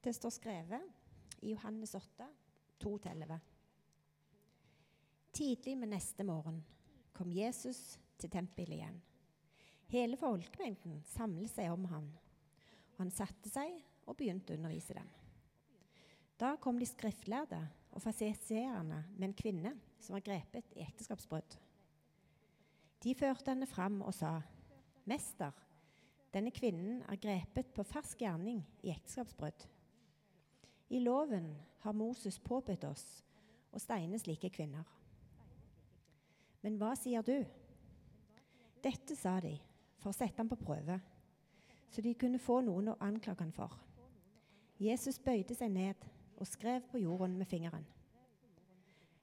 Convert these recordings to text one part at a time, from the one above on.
Det står skrevet i Johannes 8, 2-11. Tidlig med neste morgen kom Jesus til tempelet igjen. Hele folkemengden samlet seg om ham, og han satte seg og begynte å undervise dem. Da kom de skriftlærde og fariseerne med en kvinne som var grepet i ekteskapsbrudd. De førte henne fram og sa, 'Mester, denne kvinnen er grepet på fersk gjerning i ekteskapsbrudd.' I loven har Moses påbudt oss å steine slike kvinner. Men hva sier du? Dette sa de for å sette ham på prøve, så de kunne få noen å anklage ham for. Jesus bøyde seg ned og skrev på jorden med fingeren.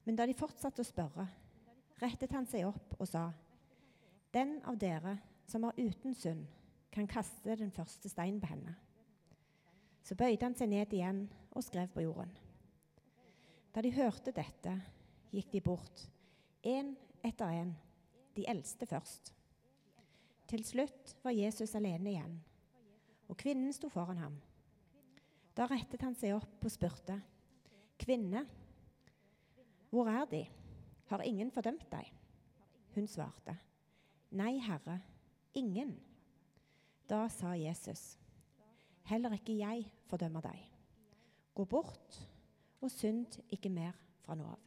Men da de fortsatte å spørre, rettet han seg opp og sa, Den av dere som er uten synd, kan kaste den første steinen på henne. Så bøyde han seg ned igjen og skrev på jorden. Da de hørte dette, gikk de bort, én etter én, de eldste først. Til slutt var Jesus alene igjen, og kvinnen sto foran ham. Da rettet han seg opp og spurte, 'Kvinne, hvor er de? Har ingen fordømt deg?' Hun svarte, 'Nei, Herre, ingen.' Da sa Jesus, 'Heller ikke jeg fordømmer deg. Gå bort og synd ikke mer fra nå av.'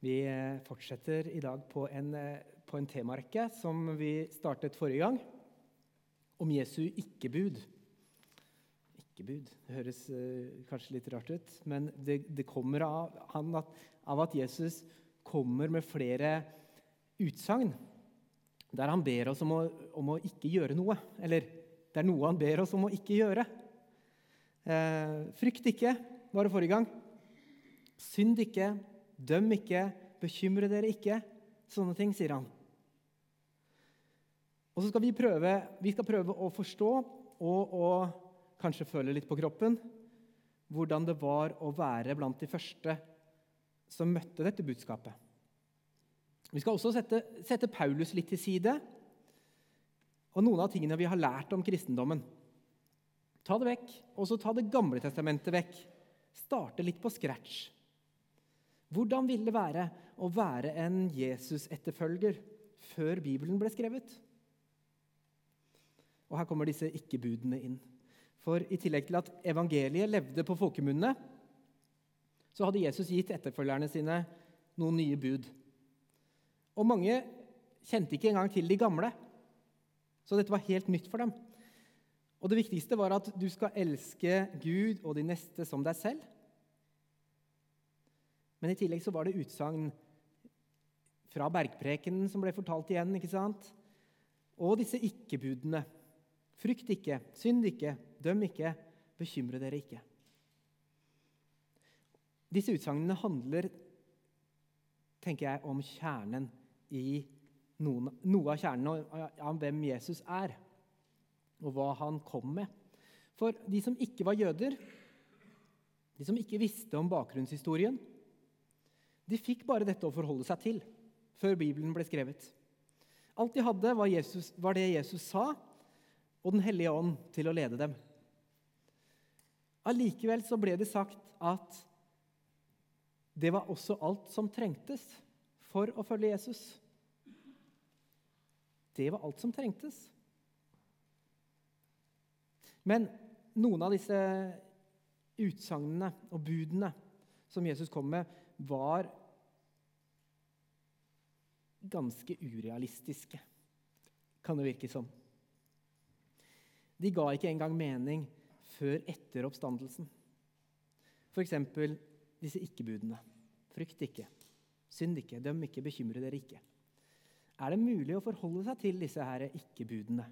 Vi eh, fortsetter i dag på en, eh, på en temarekke som vi startet forrige gang, om Jesu ikke-bud. Ikke-bud Det høres uh, kanskje litt rart ut, men det, det kommer av, at, av, at, Jesus kommer med flere utsagn der han ber oss om å, om å, ikke gjøre noe. Eller det er noe han ber oss om å ikke gjøre. Eh, frykt ikke, var det forrige gang. Synd ikke. Døm ikke, bekymre dere ikke. Sånne ting, sier han. Og så skal vi prøve, vi skal prøve å forstå og, og kanskje føle litt på kroppen hvordan det var å være blant de første som møtte dette budskapet. Vi skal også sette, sette Paulus litt til side og noen av tingene vi har lært om kristendommen. Ta det vekk, og så ta Det gamle testamentet vekk. Starte litt på scratch. Hvordan ville det være å være en Jesus-etterfølger før Bibelen ble skrevet? Og Her kommer disse ikke-budene inn. For i tillegg til at evangeliet levde på folkemunne, så hadde Jesus gitt etterfølgerne sine noen nye bud. Og mange kjente ikke engang til de gamle, så dette var helt nytt for dem. Og Det viktigste var at du skal elske Gud og de neste som deg selv. Men i tillegg så var det utsagn fra bergprekenen som ble fortalt igjen. ikke sant? Og disse ikke-budene. Frykt ikke, synd ikke, døm ikke, bekymre dere ikke. Disse utsagnene handler tenker jeg, om kjernen i noen, noe av kjernen av hvem Jesus er, og hva han kom med. For de som ikke var jøder, de som ikke visste om bakgrunnshistorien, de fikk bare dette å forholde seg til før Bibelen ble skrevet. Alt de hadde, var, Jesus, var det Jesus sa, og Den hellige ånd til å lede dem. Allikevel så ble det sagt at det var også alt som trengtes for å følge Jesus. Det var alt som trengtes. Men noen av disse utsagnene og budene som Jesus kom med, var ganske urealistiske, kan det virke som. De ga ikke engang mening før etter oppstandelsen. F.eks. disse ikke-budene. Frykt ikke, synd ikke, døm ikke, bekymre dere ikke. Er det mulig å forholde seg til disse her ikke-budene?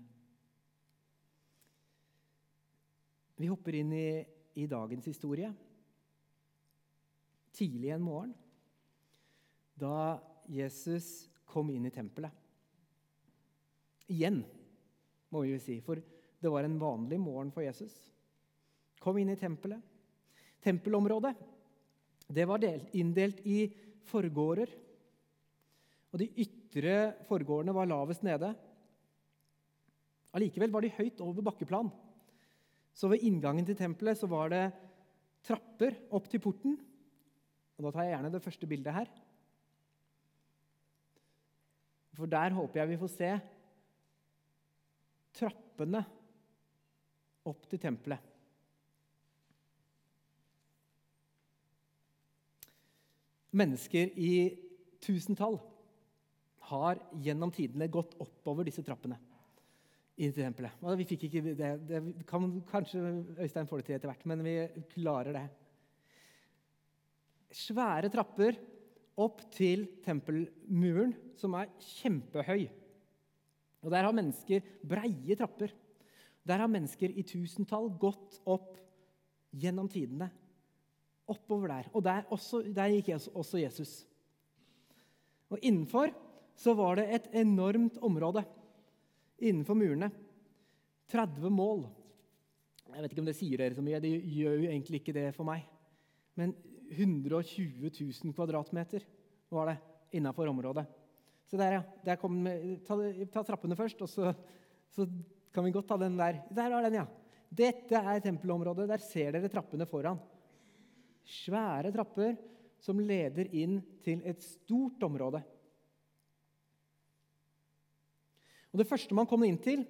Vi hopper inn i, i dagens historie. Tidlig en morgen, da Jesus kom inn i tempelet. Igjen, må vi jo si, for det var en vanlig morgen for Jesus. kom inn i tempelet. Tempelområdet det var delt, inndelt i forgårder. Og de ytre forgårdene var lavest nede. Allikevel var de høyt over bakkeplan. Så ved inngangen til tempelet så var det trapper opp til porten. Og Da tar jeg gjerne det første bildet her. For der håper jeg vi får se trappene opp til tempelet. Mennesker i tusentall har gjennom tidene gått oppover disse trappene inn til tempelet. Vi fikk ikke det, det kan, Kanskje Øystein får det til etter hvert, men vi klarer det. Svære trapper opp til tempelmuren, som er kjempehøy. Og Der har mennesker breie trapper. Der har mennesker i tusentall gått opp gjennom tidene. Oppover der. Og der, også, der gikk også Jesus. Og innenfor så var det et enormt område innenfor murene. 30 mål. Jeg vet ikke om det sier dere så mye, det gjør jo egentlig ikke det for meg. Men 120 000 kvadratmeter var det innafor området. Så der, ja. Der kom, ta, ta, trappene først, og så, så, kan vi godt ta den der. Der var den, ja. Dette er tempelområdet. Der ser dere trappene foran. Svære trapper som leder inn til et stort område. Og Det første man kom inn til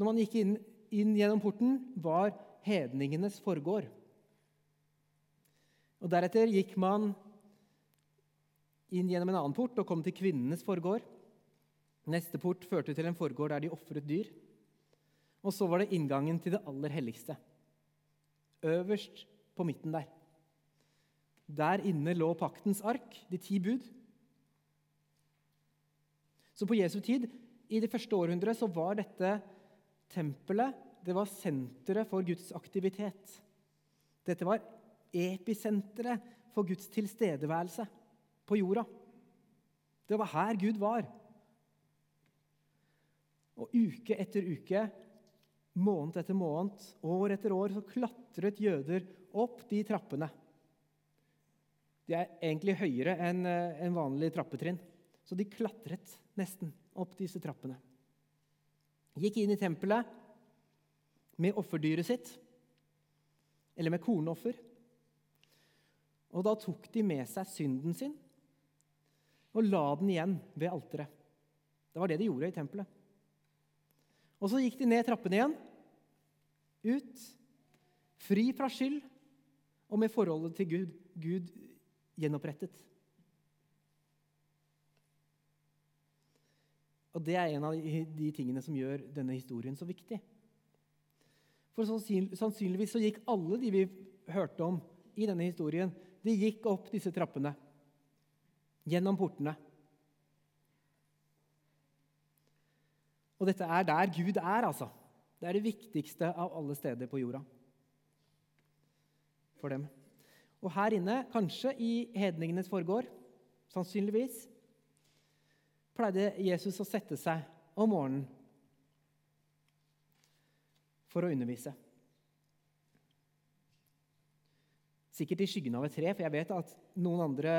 når man gikk inn, inn gjennom porten, var hedningenes forgård. Og Deretter gikk man inn gjennom en annen port og kom til kvinnenes forgård. Neste port førte til en forgård der de ofret dyr. Og så var det inngangen til det aller helligste. Øverst på midten der. Der inne lå paktens ark, de ti bud. Så på Jesu tid i det første århundret så var dette tempelet det var senteret for Guds aktivitet. Dette var episenteret for Guds tilstedeværelse på jorda. Det var her Gud var. Og uke etter uke, måned etter måned, år etter år, så klatret jøder opp de trappene. De er egentlig høyere enn en eh, vanlig trappetrinn. Så de klatret nesten opp disse trappene. Gikk inn i tempelet med offerdyret sitt, eller med kornoffer. Og da tok de med seg synden sin og la den igjen ved alteret. Det var det de gjorde i tempelet. Og så gikk de ned trappene igjen, ut, fri fra skyld og med forholdet til Gud, Gud gjenopprettet. Og Det er en av de tingene som gjør denne historien så viktig. For Sannsynligvis så gikk alle de vi hørte om i denne historien, de gikk opp disse trappene. Gjennom portene. Og dette er der Gud er, altså. Det er det viktigste av alle steder på jorda for dem. Og her inne, kanskje i hedningenes forgård, sannsynligvis, pleide Jesus å sette seg om morgenen for å undervise. Sikkert i skyggen av et tre, for jeg vet at noen andre,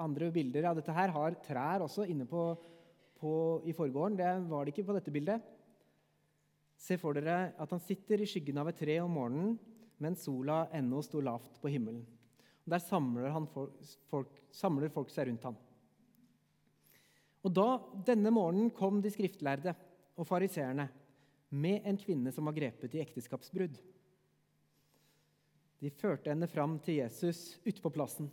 andre bilder av dette her har trær også inne på, på, i forgården. Det var det ikke på dette bildet. Se for dere at han sitter i skyggen av et tre om morgenen mens sola ennå sto lavt på himmelen. Der samler, folk, folk, samler folk seg rundt ham. Og da, Denne morgenen kom de skriftlærde og fariseerne med en kvinne som var grepet i ekteskapsbrudd. De førte henne fram til Jesus ute på plassen.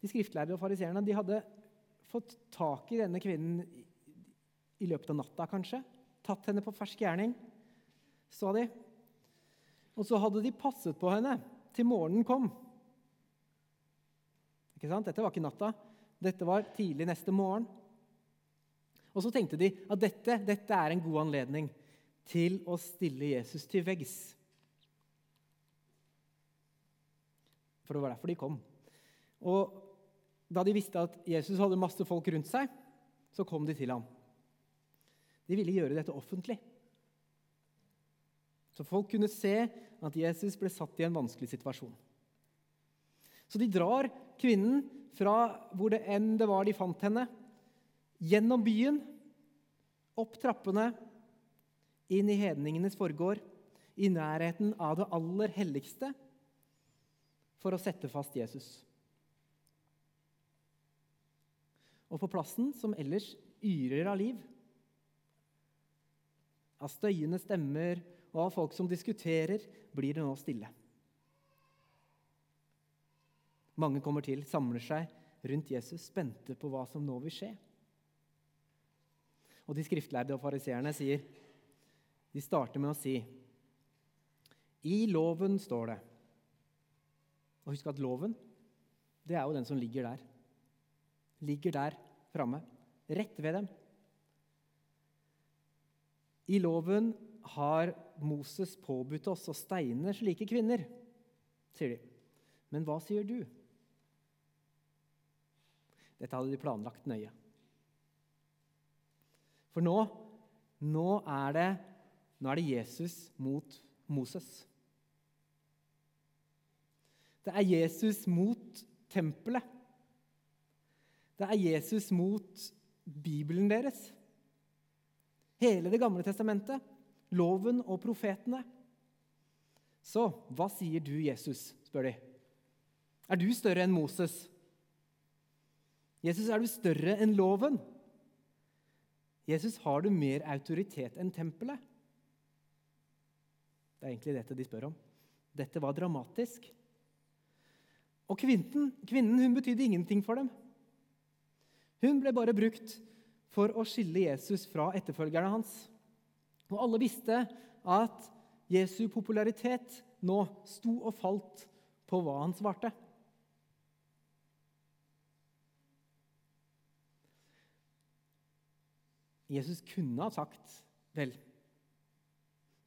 De skriftlærde og fariseerne de hadde fått tak i denne kvinnen i løpet av natta, kanskje. Tatt henne på fersk gjerning, sa de. Og så hadde de passet på henne til morgenen kom. Ikke sant? Dette var ikke natta. Dette var tidlig neste morgen. Og så tenkte de at dette, dette er en god anledning til å stille Jesus til veggs. For det var derfor de kom. Og da de visste at Jesus hadde masse folk rundt seg, så kom de til ham. De ville gjøre dette offentlig. Så folk kunne se at Jesus ble satt i en vanskelig situasjon. Så de drar kvinnen fra hvor det enn det var de fant henne, gjennom byen, opp trappene, inn i hedningenes forgård, i nærheten av det aller helligste, for å sette fast Jesus. Og på plassen, som ellers yrer av liv, av støyende stemmer og av folk som diskuterer, blir det nå stille. Mange kommer til, samler seg rundt Jesus, spente på hva som nå vil skje. Og de skriftlærde og fariseerne sier De starter med å si I loven står det Og husk at loven, det er jo den som ligger der. Ligger der framme, rett ved dem. I loven har Moses påbudt oss å steine slike kvinner, sier de. Men hva sier du? Dette hadde de planlagt nøye. For nå, nå, er det, nå er det Jesus mot Moses. Det er Jesus mot tempelet. Det er Jesus mot Bibelen deres. Hele Det gamle testamentet, loven og profetene. Så hva sier du, Jesus? spør de. Er du større enn Moses? Jesus, er du større enn loven? Jesus, har du mer autoritet enn tempelet? Det er egentlig dette de spør om. Dette var dramatisk. Og kvinnen, kvinnen hun betydde ingenting for dem. Hun ble bare brukt for å skille Jesus fra etterfølgerne hans. Og alle visste at Jesu popularitet nå sto og falt på hva han svarte. Jesus kunne ha sagt, vel,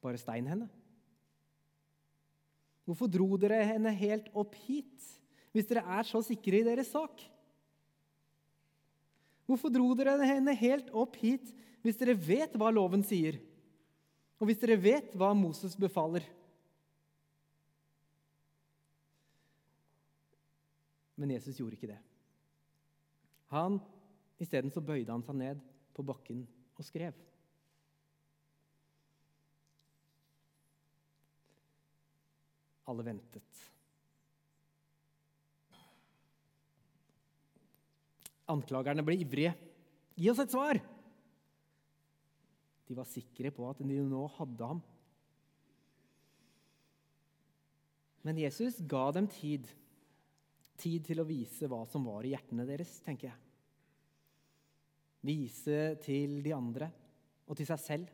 bare stein henne. Hvorfor dro dere henne helt opp hit hvis dere er så sikre i deres sak? Hvorfor dro dere henne helt opp hit hvis dere vet hva loven sier, og hvis dere vet hva Moses befaler? Men Jesus gjorde ikke det. Han, Isteden så bøyde han seg ned på bakken og skrev. Alle ventet. Anklagerne ble ivrige. Gi oss et svar! De var sikre på at de nå hadde ham. Men Jesus ga dem tid. Tid til å vise hva som var i hjertene deres, tenker jeg vise til de andre og til seg selv.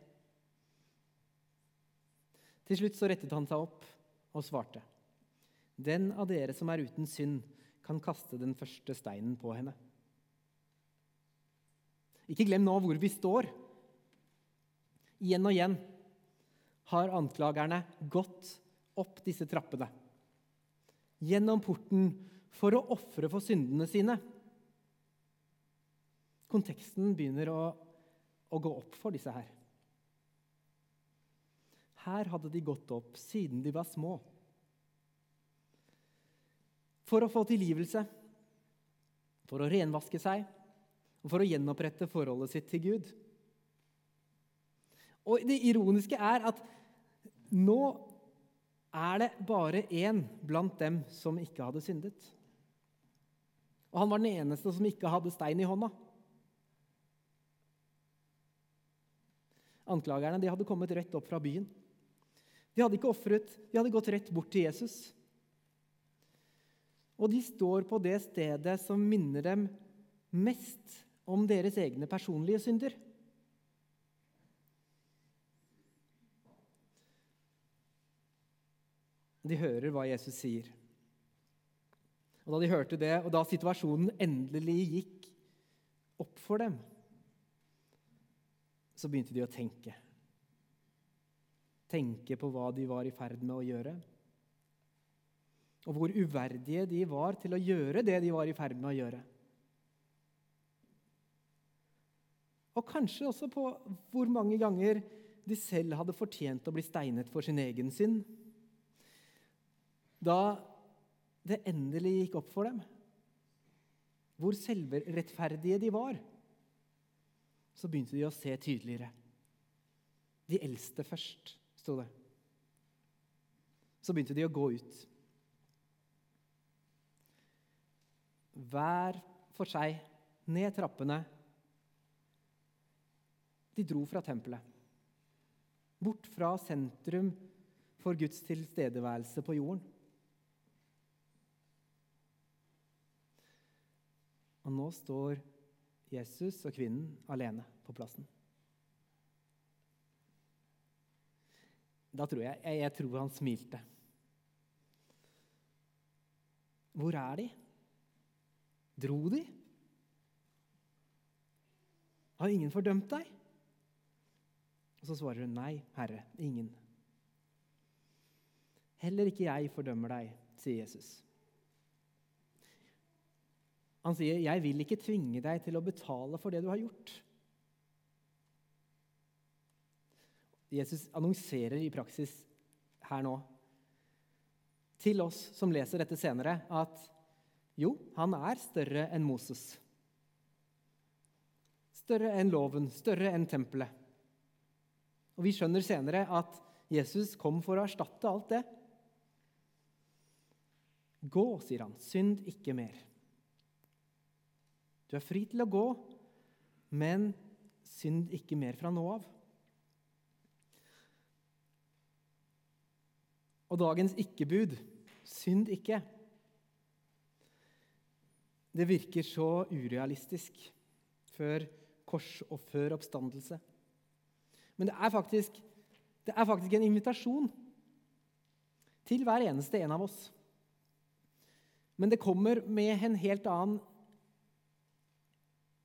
Til slutt så rettet han seg opp og svarte. Den av dere som er uten synd, kan kaste den første steinen på henne. Ikke glem nå hvor vi står. Igjen og igjen har anklagerne gått opp disse trappene. Gjennom porten for å ofre for syndene sine konteksten begynner å, å gå opp for disse her. Her hadde de gått opp siden de var små. For å få tilgivelse, for å renvaske seg og for å gjenopprette forholdet sitt til Gud. Og Det ironiske er at nå er det bare én blant dem som ikke hadde syndet. Og han var den eneste som ikke hadde stein i hånda. Anklagerne de hadde kommet rett opp fra byen. De hadde ikke ofret, de hadde gått rett bort til Jesus. Og de står på det stedet som minner dem mest om deres egne personlige synder. De hører hva Jesus sier. Og Da de hørte det, og da situasjonen endelig gikk opp for dem, så begynte de å tenke. Tenke på hva de var i ferd med å gjøre. Og hvor uverdige de var til å gjøre det de var i ferd med å gjøre. Og kanskje også på hvor mange ganger de selv hadde fortjent å bli steinet for sin egen synd. Da det endelig gikk opp for dem hvor selvrettferdige de var, så begynte de å se tydeligere. De eldste først, sto det. Så begynte de å gå ut. Hver for seg, ned trappene. De dro fra tempelet. Bort fra sentrum for Guds tilstedeværelse på jorden. Og nå står Jesus og kvinnen alene på plassen. Da tror jeg, jeg, jeg tror han smilte. Hvor er de? Dro de? Har ingen fordømt deg? Og Så svarer hun nei, Herre, ingen. Heller ikke jeg fordømmer deg, sier Jesus. Han sier, 'Jeg vil ikke tvinge deg til å betale for det du har gjort'. Jesus annonserer i praksis her nå til oss som leser dette senere, at jo, han er større enn Moses. Større enn loven, større enn tempelet. Og Vi skjønner senere at Jesus kom for å erstatte alt det. Gå, sier han, synd ikke mer. Du er fri til å gå, men synd ikke mer fra nå av. Og dagens ikke-bud, synd ikke, det virker så urealistisk før kors og før oppstandelse. Men det er faktisk, det er faktisk en invitasjon til hver eneste en av oss. Men det kommer med en helt annen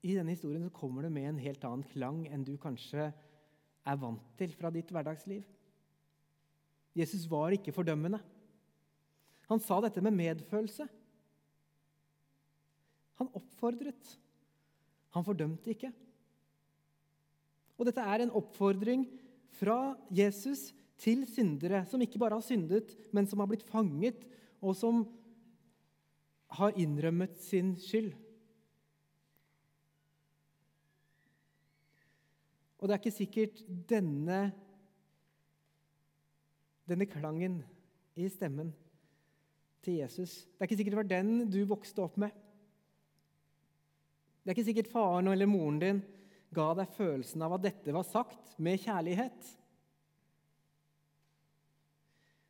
I denne historien så kommer det med en helt annen klang enn du kanskje er vant til fra ditt hverdagsliv. Jesus var ikke fordømmende. Han sa dette med medfølelse. Han oppfordret. Han fordømte ikke. Og dette er en oppfordring fra Jesus til syndere som ikke bare har syndet, men som har blitt fanget, og som har innrømmet sin skyld. Og det er ikke sikkert denne, denne klangen i stemmen til Jesus Det er ikke sikkert det var den du vokste opp med. Det er ikke sikkert faren eller moren din ga deg følelsen av at dette var sagt med kjærlighet.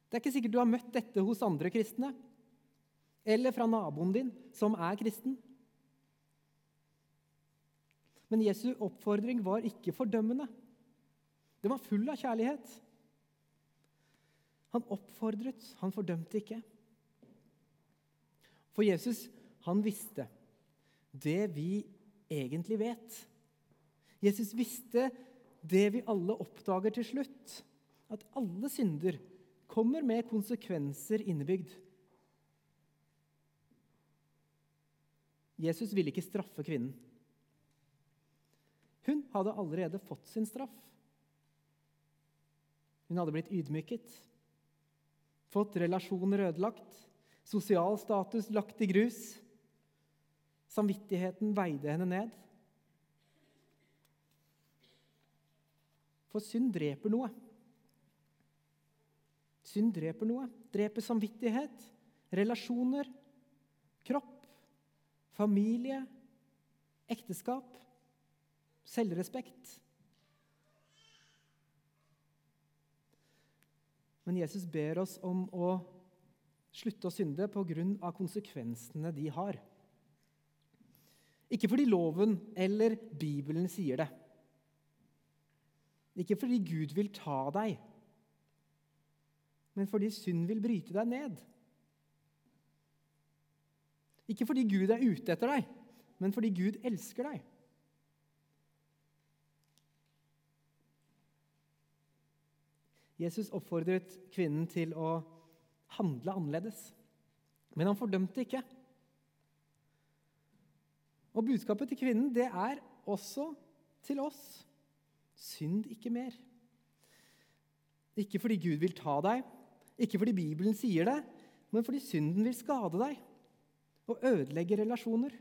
Det er ikke sikkert du har møtt dette hos andre kristne eller fra naboen din, som er kristen. Men Jesu oppfordring var ikke fordømmende. Den var full av kjærlighet. Han oppfordret, han fordømte ikke. For Jesus, han visste det vi egentlig vet. Jesus visste det vi alle oppdager til slutt, at alle synder kommer med konsekvenser innebygd. Jesus ville ikke straffe kvinnen. Hun hadde allerede fått sin straff. Hun hadde blitt ydmyket, fått relasjoner ødelagt, sosial status lagt i grus. Samvittigheten veide henne ned. For synd dreper noe. Synd dreper noe. Dreper samvittighet, relasjoner, kropp, familie, ekteskap, selvrespekt. Men Jesus ber oss om å slutte å synde pga. konsekvensene de har. Ikke fordi loven eller Bibelen sier det. Ikke fordi Gud vil ta deg, men fordi synd vil bryte deg ned. Ikke fordi Gud er ute etter deg, men fordi Gud elsker deg. Jesus oppfordret kvinnen til å handle annerledes, men han fordømte ikke. Og budskapet til kvinnen det er også til oss. Synd ikke mer. Ikke fordi Gud vil ta deg, ikke fordi Bibelen sier det, men fordi synden vil skade deg og ødelegge relasjoner.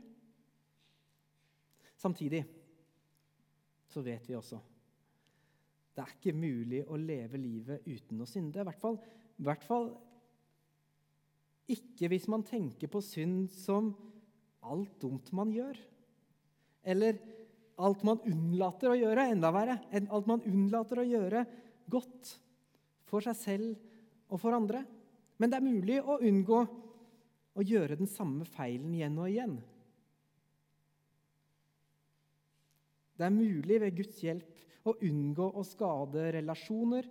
Samtidig så vet vi også det er ikke mulig å leve livet uten å synde. I hvert fall, i hvert fall ikke hvis man tenker på synd som alt dumt man gjør. Eller alt man unnlater å gjøre, enda verre. Alt man unnlater å gjøre godt for seg selv og for andre. Men det er mulig å unngå å gjøre den samme feilen igjen og igjen. Det er mulig ved Guds hjelp å unngå å skade relasjoner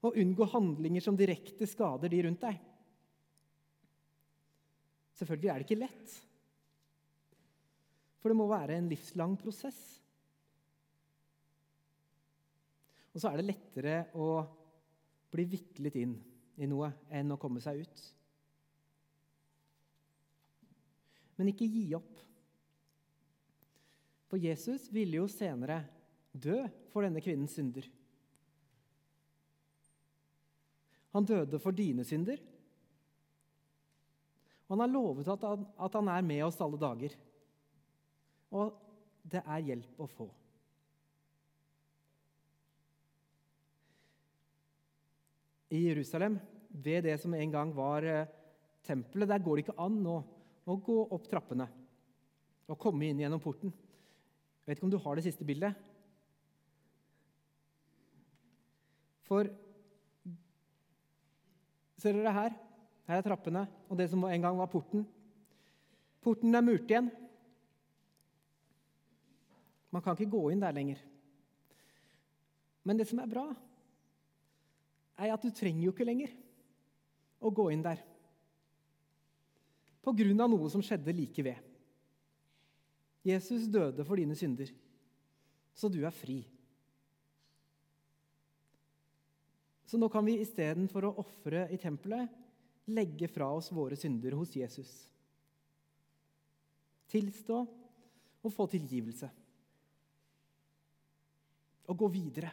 og unngå handlinger som direkte skader de rundt deg. Selvfølgelig er det ikke lett, for det må være en livslang prosess. Og så er det lettere å bli viklet inn i noe enn å komme seg ut. Men ikke gi opp. For Jesus ville jo senere dø for denne kvinnens synder. Han døde for dine synder. Og han har lovet at han, at han er med oss alle dager. Og det er hjelp å få. I Jerusalem, ved det som en gang var eh, tempelet, der går det ikke an å, å gå opp trappene og komme inn gjennom porten. Jeg vet ikke om du har det siste bildet? For Ser dere her? Her er trappene og det som en gang var porten. Porten er murt igjen. Man kan ikke gå inn der lenger. Men det som er bra, er at du trenger jo ikke lenger å gå inn der. På grunn av noe som skjedde like ved. Jesus døde for dine synder, så du er fri. Så nå kan vi istedenfor å ofre i tempelet, legge fra oss våre synder hos Jesus. Tilstå og få tilgivelse. Og gå videre.